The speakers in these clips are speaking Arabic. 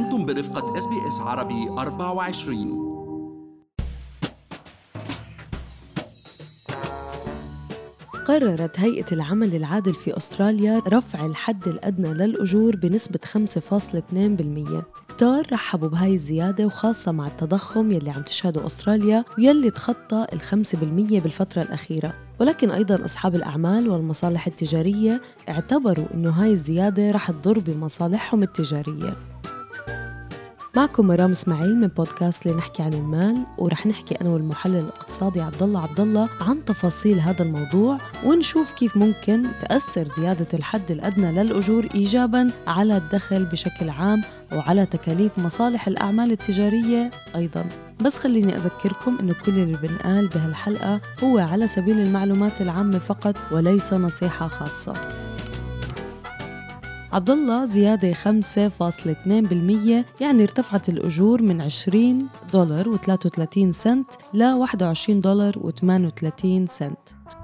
أنتم برفقة SBS عربي 24 قررت هيئة العمل العادل في أستراليا رفع الحد الأدنى للأجور بنسبة 5.2% كتار رحبوا بهاي الزيادة وخاصة مع التضخم يلي عم تشهده أستراليا ويلي تخطى الخمسة بالمية بالفترة الأخيرة. ولكن أيضا أصحاب الأعمال والمصالح التجارية اعتبروا أنه هاي الزيادة رح تضر بمصالحهم التجارية. معكم مرام إسماعيل من بودكاست لنحكي عن المال ورح نحكي أنا والمحلل الاقتصادي عبد الله عبد الله عن تفاصيل هذا الموضوع ونشوف كيف ممكن تأثر زيادة الحد الأدنى للأجور ايجابا على الدخل بشكل عام وعلى تكاليف مصالح الأعمال التجارية أيضا. بس خليني أذكركم إنه كل اللي بنقال بهالحلقة هو على سبيل المعلومات العامة فقط وليس نصيحة خاصة. عبد الله زيادة 5.2% يعني ارتفعت الأجور من 20 دولار و33 سنت ل 21 دولار و38 سنت.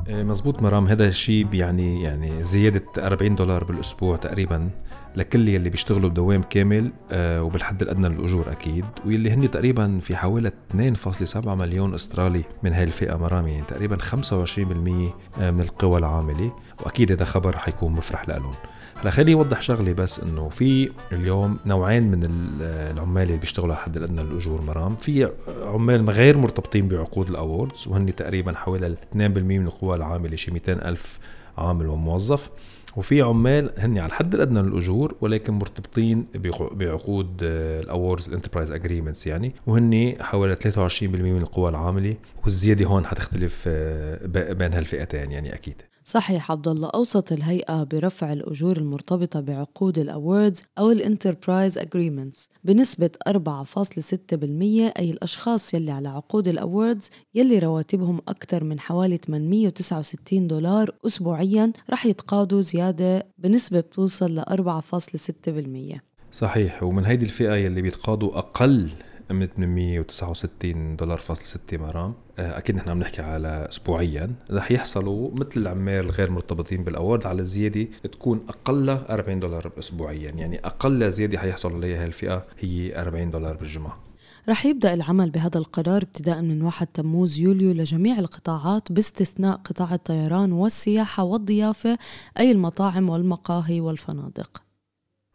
إيه، مزبوط مرام هذا الشيء يعني يعني زيادة 40 دولار بالأسبوع تقريبا. لكل يلي بيشتغلوا بدوام كامل آه وبالحد الأدنى للأجور أكيد. واللي هن تقريبا في حوالي 2.7 مليون أسترالي من هاي الفئة مرام يعني تقريبا 25% آه، من القوى العاملة. وأكيد هذا خبر حيكون مفرح لهم هلا خليني أوضح شغلة بس إنه في اليوم نوعين من العمال اللي بيشتغلوا على الحد الأدنى للأجور مرام. في عمال غير مرتبطين بعقود ال awards وهن تقريبا حوالي 2% من القوى العاملة شي 200 ألف عامل وموظف. وفي عمال هن على الحد الأدنى للأجور ولكن مرتبطين بعقود ال awards ال enterprise agreements يعني. وهن حوالي 23% من القوى العاملة والزيادة هون حتختلف آه، بين هالفئتين يعني أكيد. صحيح عبد الله أوصت الهيئة برفع الأجور المرتبطة بعقود ال awards أو ال enterprise agreements بنسبة 4.6% أي الأشخاص يلي على عقود ال awards يلي رواتبهم أكثر من حوالي 869 دولار أسبوعيا رح يتقاضوا زيادة بنسبة بتوصل ل 4.6% صحيح ومن هيدي الفئة يلي بيتقاضوا أقل من 869 دولار فاصل 6 مرام. آه، أكيد نحن عم نحكي على اسبوعيا. رح يحصلوا مثل العمال الغير مرتبطين بالأورد على زيادة تكون أقل 40 دولار اسبوعيا يعني أقل زيادة حيحصل عليها هالفئة هي 40 دولار بالجمعة. رح يبدأ العمل بهذا القرار ابتداء من 1 تموز يوليو لجميع القطاعات باستثناء قطاع الطيران والسياحة والضيافة أي المطاعم والمقاهي والفنادق.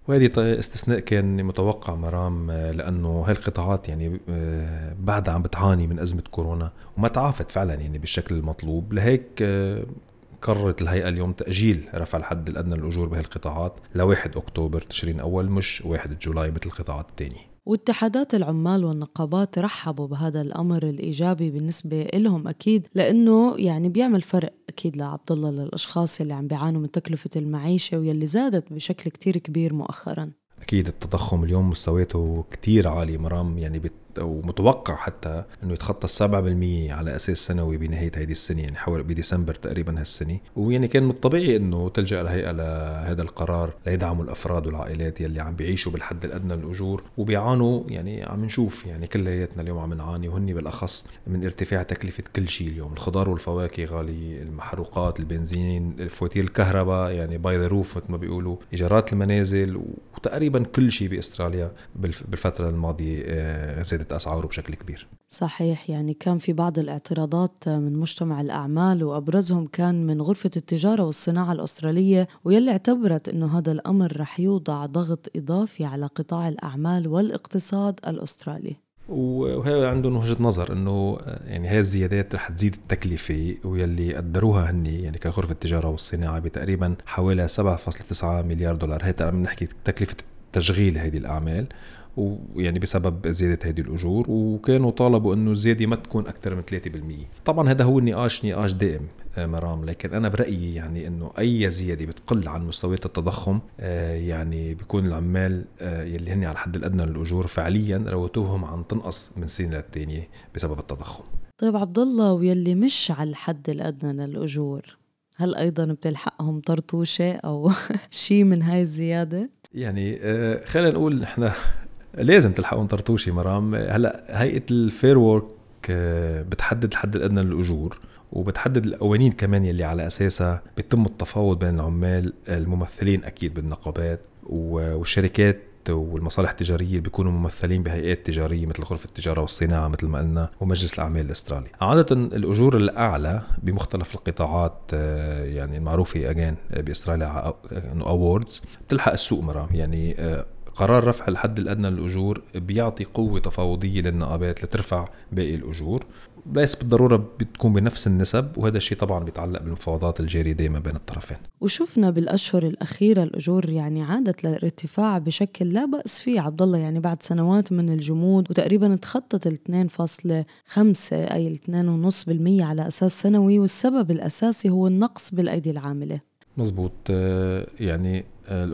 وهذه استثناء كان متوقع مرام آه، لأنه هاي القطاعات يعني آه، بعدها عم بتعاني من أزمة كورونا وما تعافت فعلا يعني بالشكل المطلوب. لهيك آه، قررت الهيئة اليوم تأجيل رفع الحد الأدنى للأجور بهي القطاعات ل 1 أكتوبر تشرين أول مش 1 جولاي مثل القطاعات الثانية واتحادات العمال والنقابات رحبوا بهذا الأمر الإيجابي بالنسبة لهم أكيد لأنه يعني بيعمل فرق أكيد لعبد الله للأشخاص اللي عم بيعانوا من تكلفة المعيشة واللي زادت بشكل كتير كبير مؤخرا. أكيد التضخم اليوم مستوياته كتير عالي مرام يعني ومتوقع حتى إنه يتخطى السبعة بالمية على أساس سنوي بنهاية هذه السنة يعني حوالي بديسمبر تقريبا هالسنة. ويعني كان من الطبيعي إنه تلجأ الهيئة لهذا القرار ليدعموا الأفراد والعائلات يلي عم بيعيشوا بالحد الأدنى للأجور وبيعانوا يعني عم نشوف يعني كلياتنا اليوم عم نعاني وهن بالأخص من ارتفاع تكلفة كل شيء اليوم. الخضار والفواكه غالي المحروقات البنزين فواتير الكهرباء يعني by the roof مثل ما بيقولوا إيجارات المنازل وتقريبا كل شيء بأستراليا بالفترة الماضية آه، زاد زادت أسعاره بشكل كبير. صحيح يعني كان في بعض الاعتراضات من مجتمع الأعمال وأبرزهم كان من غرفة التجارة والصناعة الأسترالية واللي اعتبرت أنه هذا الأمر رح يوضع ضغط إضافي على قطاع الأعمال والاقتصاد الأسترالي. وهي عندهم وجهة نظر إنه يعني هاي الزيادات رح تزيد التكلفة ويلي قدروها هن يعني كغرفة التجارة والصناعة بتقريبا حوالي 7.9 مليار دولار. هي عم نحكي تكلفة تشغيل هذه الأعمال ويعني بسبب زيادة هذه الأجور وكانوا طالبوا أنه الزيادة ما تكون أكثر من 3% طبعا هذا هو النقاش نقاش دائم آه، مرام لكن أنا برأيي يعني أنه أي زيادة بتقل عن مستويات التضخم آه، يعني بيكون العمال آه، يلي هن على الحد الأدنى للأجور فعليا رواتبهم عم تنقص من سنة للتانية بسبب التضخم طيب عبد الله ويلي مش على الحد الأدنى للأجور هل أيضا بتلحقهم طرطوشة أو شيء من هاي الزيادة؟ يعني خلينا نقول نحن لازم تلحقون طرطوشي مرام. هلا هيئة ال Fair Work آه، بتحدد الحد الأدنى للاجور وبتحدد القوانين كمان يلي على أساسها. بيتم التفاوض بين العمال الممثلين أكيد بالنقابات والشركات والمصالح التجاريه اللي بيكونوا ممثلين بهيئات تجاريه مثل غرفه التجاره والصناعه مثل ما قلنا ومجلس الاعمال الاسترالي عاده الاجور الاعلى بمختلف القطاعات آه، يعني المعروفه again باستراليا انه awards بتلحق السوق مرام يعني قرار رفع الحد الأدنى للأجور بيعطي قوة تفاوضية للنقابات لترفع باقي الأجور. ليس بالضرورة بتكون بنفس النسب وهذا الشيء طبعا بيتعلق بالمفاوضات الجارية دائما بين الطرفين. وشفنا بالأشهر الأخيرة الأجور يعني عادت للارتفاع بشكل لا بأس فيه عبد الله يعني بعد سنوات من الجمود وتقريبا تخطت ال 2.5 أي ال 2.5% على أساس سنوي والسبب الأساسي هو النقص بالأيدي العاملة. مزبوط. آه، يعني آه،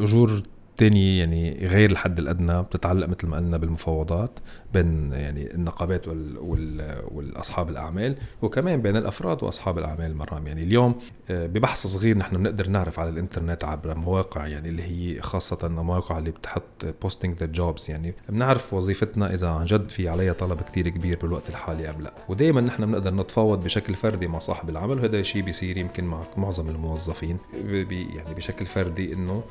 الثانية يعني غير الحد الأدنى بتتعلق مثل ما قلنا بالمفاوضات بين يعني النقابات وال وال والأصحاب الأعمال وكمان بين الأفراد وأصحاب الأعمال مرام يعني اليوم آه، ببحث صغير نحن بنقدر نعرف على الإنترنت عبر مواقع يعني اللي هي خاصة المواقع اللي بتحط posting the jobs يعني بنعرف وظيفتنا إذا عن جد في عليها طلب كتير كبير بالوقت الحالي أم لا. ودائما نحن بنقدر نتفاوض بشكل فردي مع صاحب العمل وهذا الشيء بيصير يمكن مع معظم الموظفين يعني بشكل فردي آه،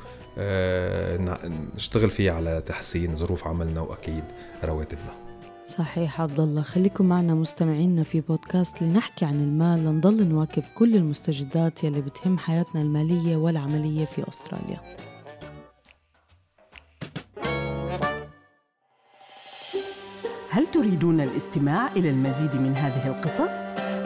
نشتغل فيه على تحسين ظروف عملنا وأكيد رواتبنا. صحيح عبد الله خليكم معنا مستمعينا في بودكاست لنحكي عن المال. لنضل نواكب كل المستجدات يلي بتهم حياتنا المالية والعملية في أستراليا. هل تريدون الاستماع إلى المزيد من هذه القصص؟